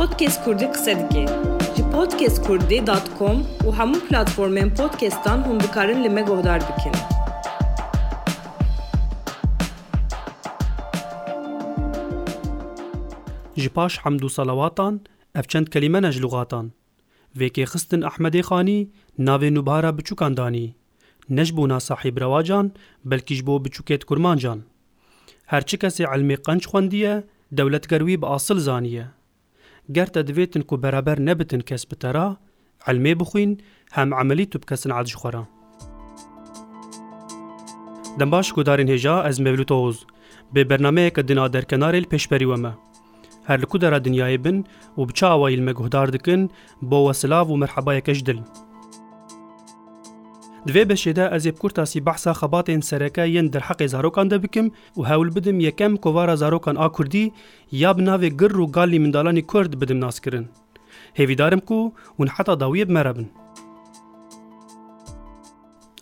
Podcast Kurdî qise dike. Ji podcastkurdî dot com û hemû platformên podcastan hûn dikarin li me guhdar bikin. Ji paş hemd û salawatan ev çend kelîme ne ji lûgatan. Vê kêxistin Ahmedê Xanî navê nûbhara biçûkan danî, ne ji bo na sahîb rewacan belkî ji bo biçûkêt kurmancan. Her çi kesê ilmê qenc xwendiye, dewletger wî bi asil zaniye. Ger te divê tin ku beraber nebitin kes bi te ra, ilmê bixwîn, hem emelî tu bikesin ed ji xwe ra. Dembaş gudarên hêja ez Mevlût Oğuz. Bi bernameyeke din a derkenarê li pêşberî we me. Her li ku dera dinyayê bin û bi çi awayî li me guhdar dikin, bo we silav û merhebayeke ji dil. Di vê beşê de ez ê bi kurtasî behsa xebatên sereke yên derheqê zarokan de bikim û hewl bidim yekem kovara zarokan a kurdî ya bi navê Girr û Gallî Mindalanî Kurd bidim naskirin. Hêvîdar im ku hûn heta dawiyê bi me re bin.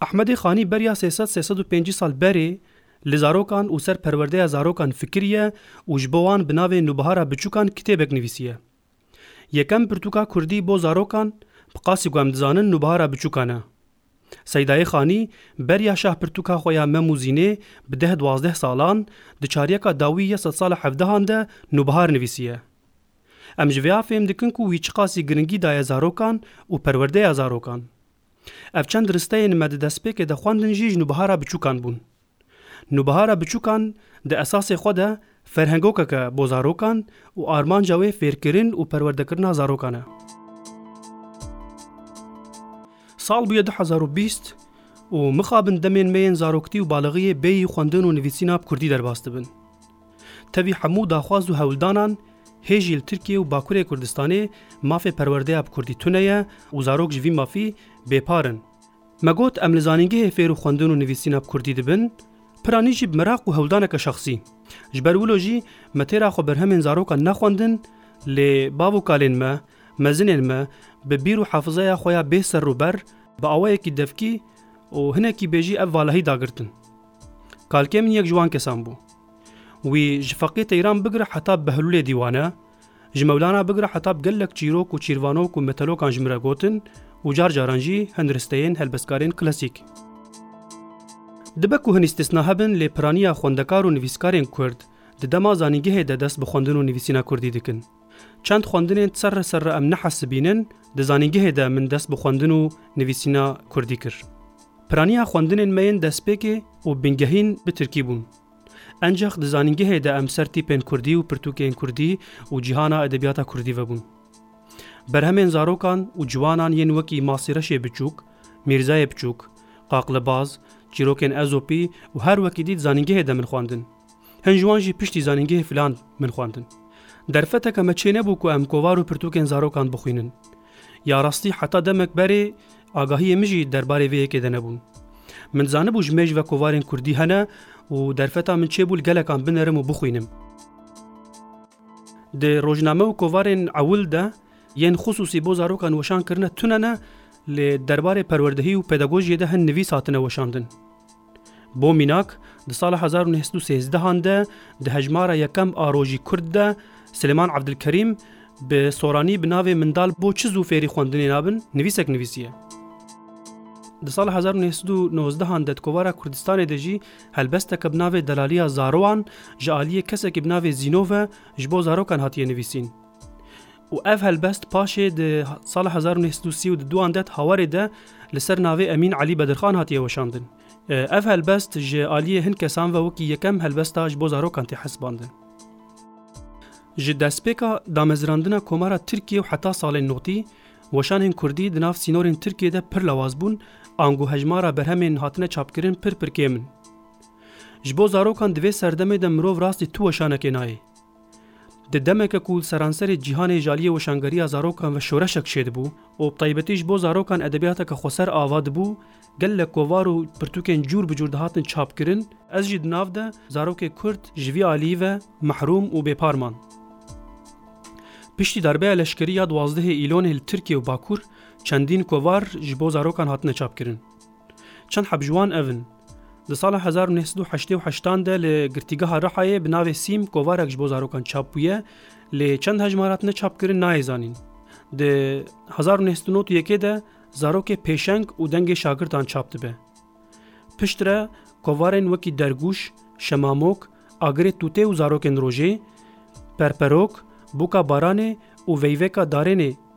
Ehmedê Xanî beriya sê sed sê sed û pêncî sal berê li zarokan û ser perwerdeya zarokan fikiriye û ji bo wan bi navê Nûbihara Biçûkan kitêbek nivîsiye. Yekem pirtûka kurdî bo zarokan bi qasî ku em dizanin Nûbihara Biçûkan e. Seydayê Xanî beriya şah pirtûka xwe ya Mem û Zînê bi deh duwazdeh salan di çaryeka dawî ya sedsala hevdehan de Nûbihar nivîsiye. Em ji vêya fêhm dikin ku wî çiqasî giringî daye zarokan û perwerdeya zarokan. Ev çend risteyên me di destpêkê de xwendin jî ji nûbihara biçûkan bûn. Nûbihara biçûkan di esasê xwe de ferhengokeke bo zarokan û armanca wê fêrkirin û perwerdekirina zarokan e. Sal bûye du hezar û bîst û mixabin demên me yên zaroktî û balixiyê bêyî xwendin û nivîsîna bi kurdî derbas dibin. Tevî hemû daxwaz û hewldanan, hê jî li Tirkiye û Bakurê Kurdistanê mafê perwerdeya bi kurdî tune ye û zarok ji vî mafî bêpar in. Me got em li zanîngehê fêr û xwendin û nivîsîna bi kurdî dibin, piranî jî bi miraq û hewldaneke şexsî. Ji ber wilo jî me têra xwe berhemên zarokan nexwendin, lê bav û kalên me, mezinên me bi bîr û hefizeya xwe ya bê serrûber, bi awayekî devkî û hinekî bêjî ev valehî dagirtin. Kalkê min yek ji wan kesan bû. Wî ji feqê Teyran bigire heta Behlûlê dîwane, ji Mewlana bigire heta bi gelek çîrok û çîrvanok û metelokan ji min re gotin û car caran jî hin risteyên helbestkarên klasîk. Dibe ku hin îstîsna hebin lê piraniya xwendekar û nivîskarên Kurd di dema zanîngehê de dest bi xwendin û nivîsîna Kurdî dikin. Çend xwendinên ser li ser re em nehesibînin, di zanîngehê de min dest bi xwendin û nivîsîna kurdî kir. Piraniya xwendinên me yên destpêkê û bingehîn bi tirkî bûn. Encex di zanîngehê de em ser tîpên kurdî û pirtûkên kurdî û cîhana edebiyata kurdî vebûn. Berhemên zarokan û ciwanan yên wekî Masî Reşê Biçûk, Mîrzayê Biçûk, Qaqlibaz, Çîrokên Ezopî û her wekî dî di zanîngehê de min xwendin. Hin ji wan jî piştî zanîngehê filan min xwendin. Derfeteke me çênebû ku em kovar û pirtûkên zarokan bixwînin. Ya rastî heta demek berê agahiyê min jî derbarê vê yekê de nebûn. Min dizanibû ji mêj ve kovarên kurdî hene û derfeta min çêbû li gelekan binerim û bixwînim. Di rojname û kovarên ewil de yên xisûsî bo zarokan weşan kirine tune ne, lê derbarê perwerdehî û pedagojiyê de hin nivîs hatine weşandin. Bo mînak, di sala hezar û neh sed û sêzdehan de di hejmara yekem a rojî kurd de Silêman Ebdilkerîm bi soranî bi navê Mindal bo çi zû fêrî xwendinê nabin nivîsek nivîsiye. Di sala hezar û neh sed û nozdehan de di kovara Kurdistanê de jî helbesteke bi navê Delaliya Zaroan ji aliyê kesekî bi navê Zîno ve ji bo zarokan hatiye nivîsîn. û ev helbest paşê di sala hezar û neh sed û sî û di duan de di Hawarê de li ser navê Emîn Elî Bedirxan hatiye weşandin. Ev helbest ji aliyê hin kesan ve wekî yekem helbesta ji bo zarokan tê hesibandin. Ji destpêka damezirandina Komara Tirkiye û heta salên notî, weşanên kurdî di nav sînorên Tirkiyê de pir lawaz bûn, ango hejmara berhemên hatine çapkirin pir pir kêm in. Ji bo zarokan di vê serdemê de mirov rastî tu weşanekê nayê. Di demeke ku li seranserê cîhanê ji aliyê weşangeriya zarokan ve şoreşek çêdibû û bi taybetî ji bo zarokan edebiyateke xweser ava dibû, gelek kovar û pirtûkên cûr bi cûr dihatin çapkirin, ez jî di nav de zarokê kurd ji vî aliyî ve mehrûm û bêpar man. Piştî darbeya leşkerî ya duwazdehê Îlonê li Tirkiye û Bakur çendîn kovar ji bo zarokan hatine çapkirin. Çend heb ji wan ev in. Di sala hezar û neh sed û heştê û heştan de li Girtîgeha Rihayê bi navê Sîm kovarek ji bo zarokan çap bûye lê çend hejmar hatine çapkirin nayê zanîn. Di hezar û neh sed û nod û yekê de zarokê pêşeng û dengê şagirdan çap dibe. Piştre kovarên wekî Dergûş, Şemamok, Agirê Tûtê û Zarokên Rojê, Perperok, Boka Baranê û Veyveka Darênê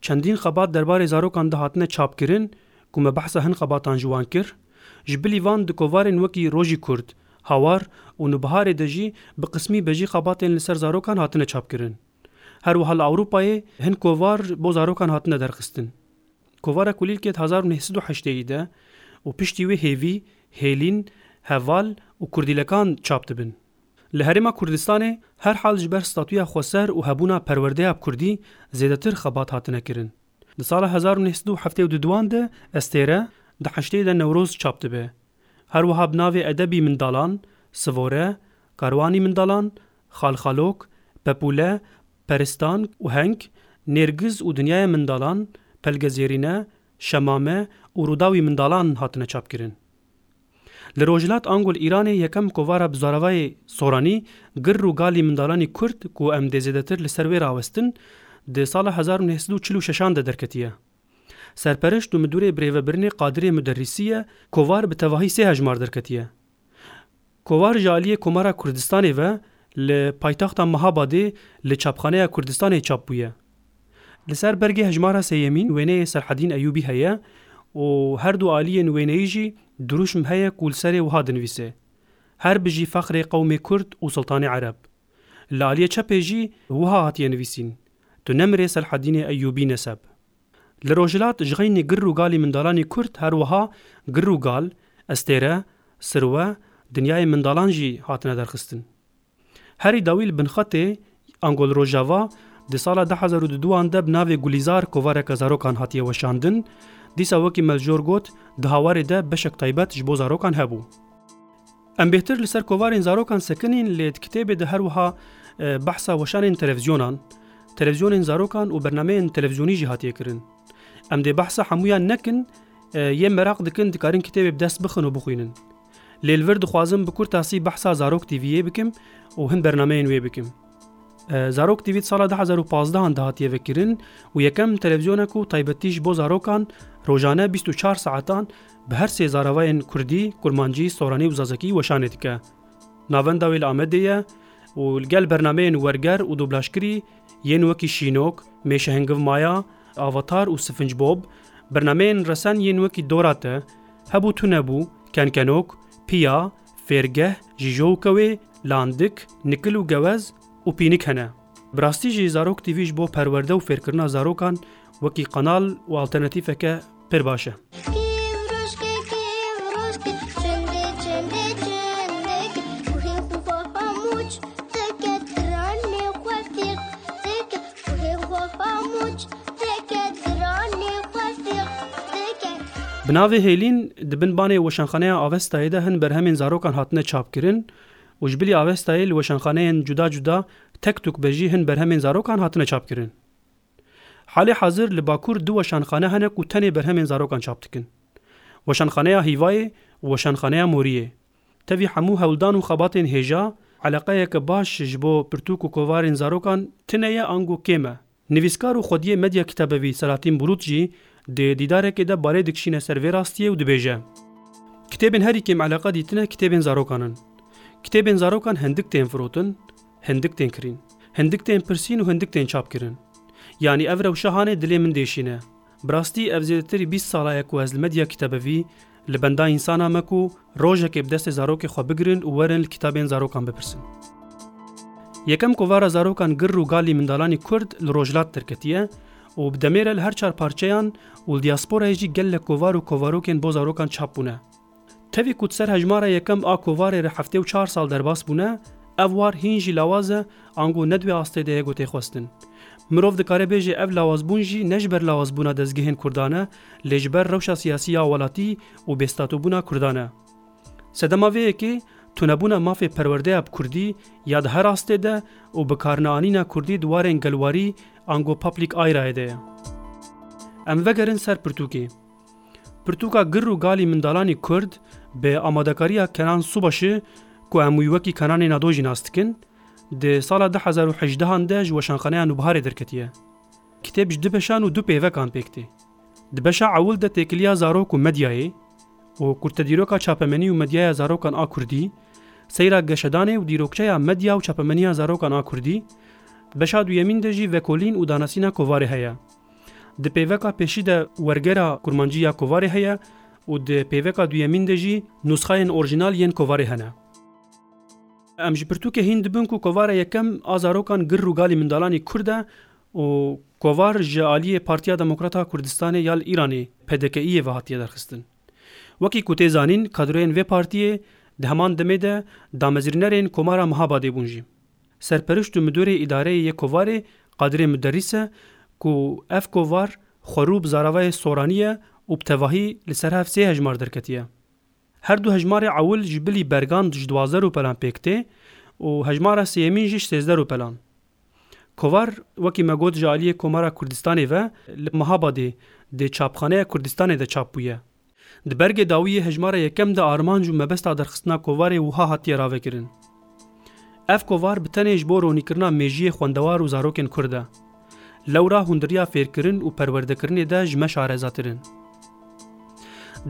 Çendîn xebat derbarê zarokan de hatine çapkirin ku me behsa hin xebatan ji wan kir. Ji bilî van di kovarên wekî Rojî Kurd, Hawar û Nûbiharê de jî bi qismî be jî xebatên li ser zarokan hatine çapkirin. Her wiha li Ewropayê hin kovar bo zarokan hatine derxistin. Kovara ku lîlkê di hezar û neh sed û heşteyî de û piştî wê hêvî, hêlîn, heval û kurdîlekan çap dibin. Li Herêma Kurdistanê herhal ji ber statuya xweser û hebûna perwerdeya bi kurdî zêdetir xebat hatine kirin. Di sala hezar û neh sed û heftê û du duan de Estêre, di heştê de Newroz çap dibe. Her wiha bi navê edebî mindalan, Sivore, Karwanî mindalan, Xalxalok, Pepûle, Peristan û Heng, Nêrgiz û Dinyaya mindalan, Pelgezêrîne, Şemame û Rûdawî mindalan hatine çapkirin. Li rojhilat ango li Îranê yekem kovara bi zaravayê Soranî, girr û galî mindalanî Kurd ku em dê zêdetir li ser wê rawestin, di sala hezar û neh sed û çil û şeşan de derketiye. Serperişt û midûrê birêvebirinê Qadirê Muderrîsî ye, kovar bi tevahî sê hejmar derketiye. Kovar ji aliyê Komara Kurdistanê ve li paytexta Mahabadê li Çapxaneya Kurdistanê çap bûye. Li ser bergê hejmara sêyemîn wêneyê Selhedîn Eyûbî heye û her du aliyên wêneyî jî dirûşm heye ku li serê wiha dinivîse, Her bijî fexrê qewmê Kurd û Siltanê Ereb. Li aliyê çepê jî wiha hatiye nivîsîn, Tu nemirê Selhedînê Eyûbî neseb. Li Rojhilat ji xeynî gir û galî mindalanî Kurd her wiha gir û gal, estêre, sirwe, dinyayê mindalan jî hatine derxistin. Herî dawî li binxetê Angol Rojava di sala du hezar û du duan de bi navê Gulîzar kovareke zarokan hatiye weşandin, dîsa wekî Meljor got di hawarê de beşek taybet ji bo zarokan hebû. Em bêhtir li ser kovarên zarokan sekinîn lê di kitêbê de her wiha behsa weşanên televizyonan, televizyonen zarokan û bernameyên televiziyonî jî hatiye kirin. Em dê behsa hemûyan nekin, yê meraq dikin dikarin kitêbê bi dest bixin û bixwînin. Lê li vir dixwazim bi kurtasî behsa Zarok TV'yê bikim û hin bernameyên wê bikim. Zarok TV di sala du hezar û pazdeh de hatiye vekirin û yekem televizyona ku taybetî ji bo zarokan rojane bîst û çar saetan Bi her sê zaravayên kurdî, kurmancî, soranî û zazakî weşanê dike. Navenda wê li Amedê ye û li gel bernameyên werger û dublajkirî yên wekî Şînok, Mêşe Hingiv Maya, Avatar û Sifinc Bob, bernameyên resen yên wekî Dora Te, Hebû Tu Nebû, Kenkenok, Piya, Fêrgeh, Ji Jo û Kewê, Landik, Nikil û Gewez û Pînik hene. Bi rastî jî Zarok TV ji bo perwerde û fêrkirina zarokan wekî qanal û alternatîfeke pir baş e. Bi navê Hêlîn di bin banê Weşanxaneya Avestayê de hin berhemên zarokan hatine çapkirin û ji bilî avestayê li weşanxaneyên cuda cuda tek tuk be jî hin berhemên zarokan hatine çapkirin. Halê hazir li Bakur du weşanxane hene ku tenê berhemên zarokan çap dikin. Weşanxaneya Hîvayê û Weşanxaneya Moriyê. Tevî hemû hewldan û xebatên hêja, eleqeyeke baş ji bo pirtûk û kovarên zarokan tine ye ango kêm e? Nivîskar û xwediyê Medya Kitabevî Selahattin Bulut jî di dîdarekê de barê dikişîne ser vê rastiyê û dibêje, Kitêbên herî kêm eleqa dîtine kitêbên zarokan in. Kitêbên zarokan hindik tên firotin, hindik tên kirîn, hindik tên pirsîn û hindik tên çapkirin. Yanî ev rewşa hanê dilê min diêşîne. Bi rastî ev zêdetirî bîst sal e ku ez li medya kîtebevî li benda însanan me ku rojekê bi destê zarokê xwe bigirin û werin li kîtabên zarokan bipirsin. Yekem kovara zarokan girr û galî mindalanî kurd li rojhilat derketiye û bi demê re li her çar parçeyan û li diasporayê jî gelek kovar û kovarokên bo zarokan çap bûne. Tevî ku di ser hejmara yekem a kovarê re heftê û çar sal derbas bûne, ev war hîn jî lawaz e, ango ne duê astê de ye gotê xwestin. Mirov dikare bêje ev lawazbûn jî ne ji ber lawazbûna dezgehên Kurdan e, lê ji ber rewşa siyasî ya welatî û bêstatûbûna Kurdan e. Sedema vê yekê, tunebûna mafê perwerdeya bi Kurdî ya di her astê de û bikarneanîna Kurdî di warên gelwarî ango public airayê de ye. Em vegerin ser pirtûkê. Pirtûka gir û galî mindalanî Kurd bi amadekariya Kenan Subaşi ku em wî wekî Kenanê Nado jî nas dikin, di sala du hezar û hejdehan de ji Weşanxaneya Nûbiharê derketiye. Kitêb ji du beşan û du pêvekan pêk tê. Di beşa ewil de têkiliya zarok û medyayê û kurtedîroka çapemenî û medyaya zarokan a Kurdî, seyra geşedanê û dîrokçeya medya û çapemeniya zarokan a Kurdî, beşa duyemîn de jî vekolîn û danesîna kovarê heye. Di pêveka pêşî de wergera kurmancî ya kovarê heye û di pêveka duyemîn de jî nûsxayên orjînal yên kovarê hene. Em ji pirtûkê hîn dibin ku kovara yekem a zarokan gir rûgalî mindalanî kurd e û kovar ji aliyê Partiya Demokrat a Kurdistanê ya li Îranê, PDK'iyê ve hatiye derxistin. Wekî ku tê zanîn, kadroyên vê partiyê di heman demê de damezrînerên Komara Mihabadê bûn jî. Serperişt û Midûrê Îdareyê yê Kovarê Qadirê Muderrîs e ku ev kovar xwerû bi zaravayê soranî ye û bi tevahî li ser hev sê hejmar derketiye. Her du hejmarê ewil ji bilî bergan ji duwazdeh rûpelan pêk tê û hejmara sêyemîn jî ji sêzdeh rûpelan. Kovar wekî me got ji aliyê Komara Kurdistanê ve li Mehabadê dê çapxaneya Kurdistanê de çap bûye Di bergê dawî yê hejmara yekem de armanc û mebesta derxistina kovarê wiha hatiye ravekirin, Ev kovar bi tenê ji bo ronîkirina mêjiyê xwendewar û zarokên Kurd e. Lewra hûndiriya fêrkirin û perwerdekirinê de ji me şarezatir in.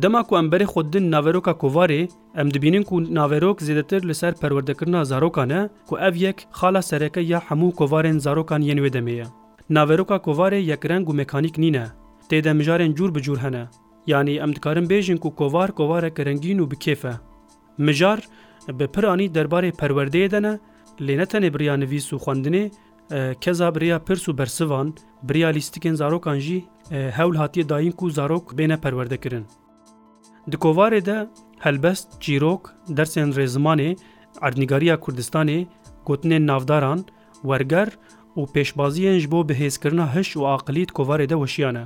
Dema ku em berê xwe didin naveroka kovarê, em dibînin ku naverok zêdetir li ser perwerdekirina zarokan e ku ev yek xala sereke ya hemû kovarên zarokan yên wê demê ye. Naveroka kovarê yekreng û mekanîk nîne. Tê de mijarên cûr bi cûr hene. Yanî em dikarin bêjin ku kovar kovareke rengîn û bi kêf e. Mijar bi pir anî derbarê perwerdeyê de ne, lê ne tenê bi rêya nivîs û xwendinê, keza bi rêya pirs û bersivan, bi rêya lîstikên zarokan jî hewl hatiye dayîn ku zarok bêne perwerdekirin. Di kovarê de helbest, çîrok, dersên rêzimanê, erdnîgariya Kurdistanê, gotinên navdaran, werger û pêşbaziyên ji bo bihêzkirina hiş û aqilî di kovarê de weşiyane.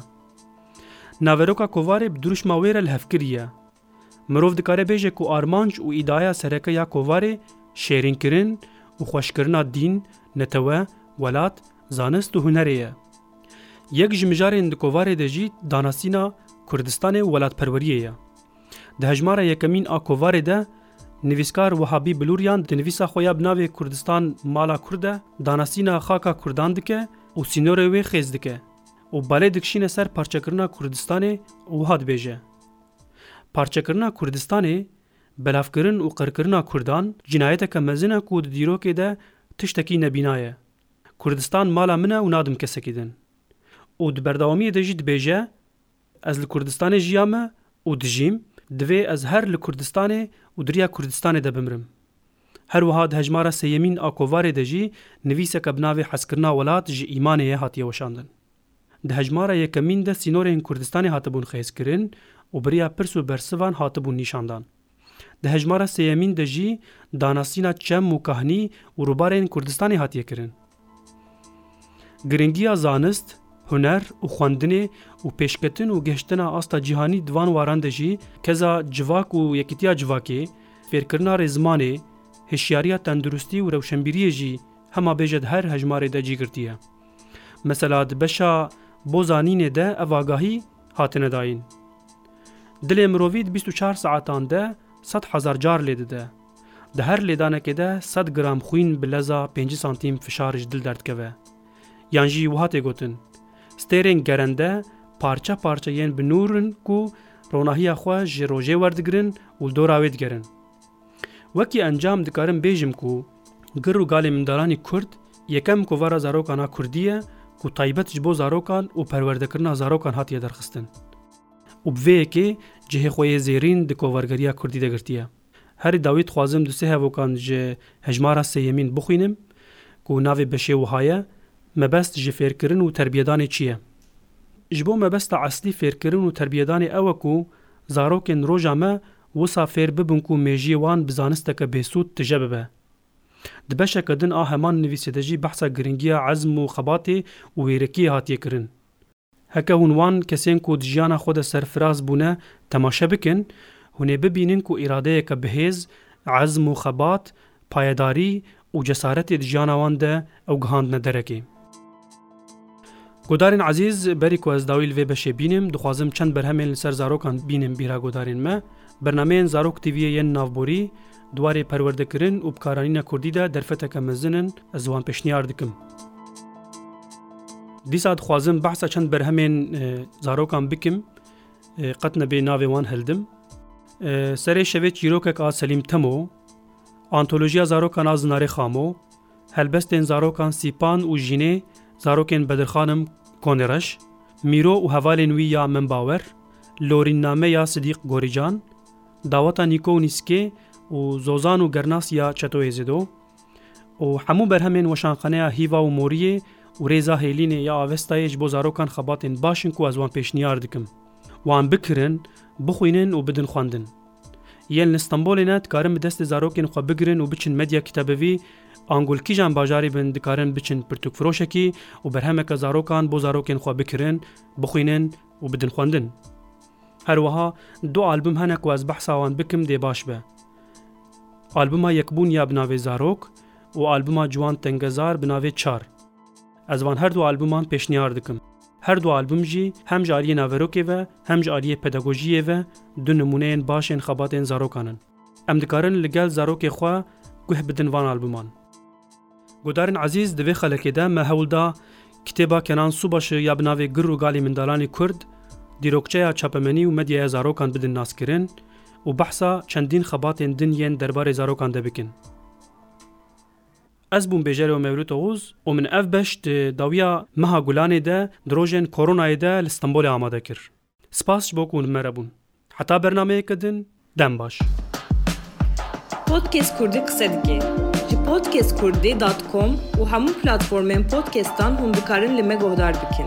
Naveroka Kovarê bi dirûşma wê re li hevkirî ye. Mirov dikare bêje ku armanc û îdeaya sereke ya Kovarê şêrînkirin û xweşkirina dîn, netewe, welat, zanist û hunerê ye. Yek ji mijarên di Kovarê de jî danasîna Kurdistanê û welatperweriyê ye. Di hejmara yekemîn a Kovarê de nivîskar Wehabî Bilûryan di nivîsa xwe ya bi navê Kurdistan mala Kurd de danasîna xaka Kurdan dike û sînorê wê xêz dike. û belê dikişîne ser parçekirina Kurdistanê û wiha dibêje, Parçekirina Kurdistanê, belavkirin û qirkirina Kurdan cinayeteke mezin e ku di dîrokê de tiştekî nebîna ye. Kurdistan mala min e û nadim kesekî din. Û di berdewamiyê de jî dibêje, Ez li Kurdistanê jiyame û dijîm, divê ez her li Kurdistanê û di riya Kurdistanê de bimrim. Her wiha di hejmara sêyemîn a kovarê de jî nivîseke bi navê Hezkirina welat ji îmanê ye hatiye weşandin. Di hejmara yekemîn de sînorên Kurdistanê hatibûn xêzkirin û biriya pirs û bersivan hatibûn nîşandan. Di hejmara sêyemîn de jî danasîna çem û kahnî û rûbarên Kurdistanê hatiye kirin. Girîngiya zanist, huner û xwendinê û pêşketin û gihiştina asta cîhanî di van waran de jî keza civak û yekîtiya civakê, fêrkirina rê zimanê, hişyariya tenduristî û rewşenbîriyê jî hema bêje di her hejmarê de cî girtiye. Mesela di beşa Bo zanînê de ev agahî hatine dayîn. Dilê mirovî di bîst û çar saetan de sed hezar car lê dide. Di her lêdanekê de sed gram xwîn bi leza pêncî santîm fişar ji dil derdikeve. Yan jî wiha tê gotin, Stêrên gerende parçe parçe yên bi nûr in ku ronahiya xwe ji rojê werdigirin û li dora wê digerin. Wekî encam dikarim bêjim ku gir û galê mindalanî kurd yekem kovara zarokan a kurdî ye ku taybet ji bo zarokan û perwerdekirina zarokan hatiye derxistin û bi vê yekê cihê xwe yê zêrîn di kovargeriya kurdî de girtiye. Herî dawî dixwazim du sê hevokan ji hejmara sêyemîn bixwînim ku navê beşê wiha ye, Mebest ji fêrkirin û terbiyedanê çi ye? Ji bo mebesta eslî fêrkirin û terbiyedanê ew e ku zarokên roja me wisa fêr bibin ku mêjiyê wan bi zanisteke bêsûd tije bibe. Di beşeke din a heman nivîsê de jî behsa giringiya ezm û xebatê û wêrekiyê hatiye kirin. Heke hûn wan kesên ku di jiyana xwe de serfiraz bûne temaşe bikin, hûn ê bibînin ku îradeyeke bihêz, ezm û xebat, payedarî û cesaretê di jiyana wan de ew gihandine derekê. Godarên ezîz, berî ku ez dawî li vê beşê bînim, dixwazim çend berhemên li ser zarokan bînim bîra godarên me. Bernameyên Zarok TV'ê yên navborî, Di warê perwerdekirin û bikaranîna kurdî de derfeteke mezin in, ez wan pêşniyar dikim. Dîsa dixwazim behsa çend berhemên zarokan bikim, qet nebê navê wan hildim. Serê şevê çîrokek a Selîm Temo, antolojiya zarokan a Zinarê Xamo, helbestên zarokan Sîpan û Jînê, zarokên Bedirxanim Konê Reş, Mîro û hevalên wî ya Min Bawer, Lorînname ya Sidîq Gorîcan, Daweta Nîko û Nîskê û Zozan û Gernas ya Çetoyê zê do û hemû berhemên Weşanxaneya Hîva û Moriyê û Rêza Hêlînê ya Avestayê ji bo zarokan xebatên baş in ku ez wan pêşniyar dikim wan bikirin, bixwînin û bidin xwendin. Yên li Stenbolê ne dikarin bi destê zarokên xwe bigirin û biçin Medya Kitabevî, ango li kîjan bajarî bin dikarin biçin pirtûkfiroşekî û berhemeke zarokan bo zarokên xwe bikirin, bixwînin, û bidin xwendin. Her wiha du album hene ku ez behsa wan bikim dê baş be. Albuma Yekbûn ya bi navê Zarok û albuma Ciwan Tengezar bi navê Çar. Ez van her du albuman pêşniyar dikim. Her du album jî hem ji aliyê naverokê ve hem ji aliyê pedagojiyê ve du nimûneyên baş ên xebatên zarokan in. Em dikarin li gel zarokê xwe guh bidin van albuman. Guhdarên Ezîz di vê xelekê de me hewl da kitêba Kenan Sûbaşi ya bi navê Gir û Galê Mindalanê Kurd, dîrokçeya çapemenî û medyaya zarokan bidin naskirin û behsa çendîn xebatên din yên derbarê zarokan de bikin. Ez bûm bêjerê Mewlût Oxuz û min ev beş di dawiya meha Gulanê de di rojên koronayê de li Stenbolê amade kir. Spas ji bo ku hûn me re bûn. Heta bernameyeke din, dem baş. Podcast Kurdî qise dike. Ji podcastkurdî dot com û hemû platformên podcastan hûn dikarin li me guhdar bikin.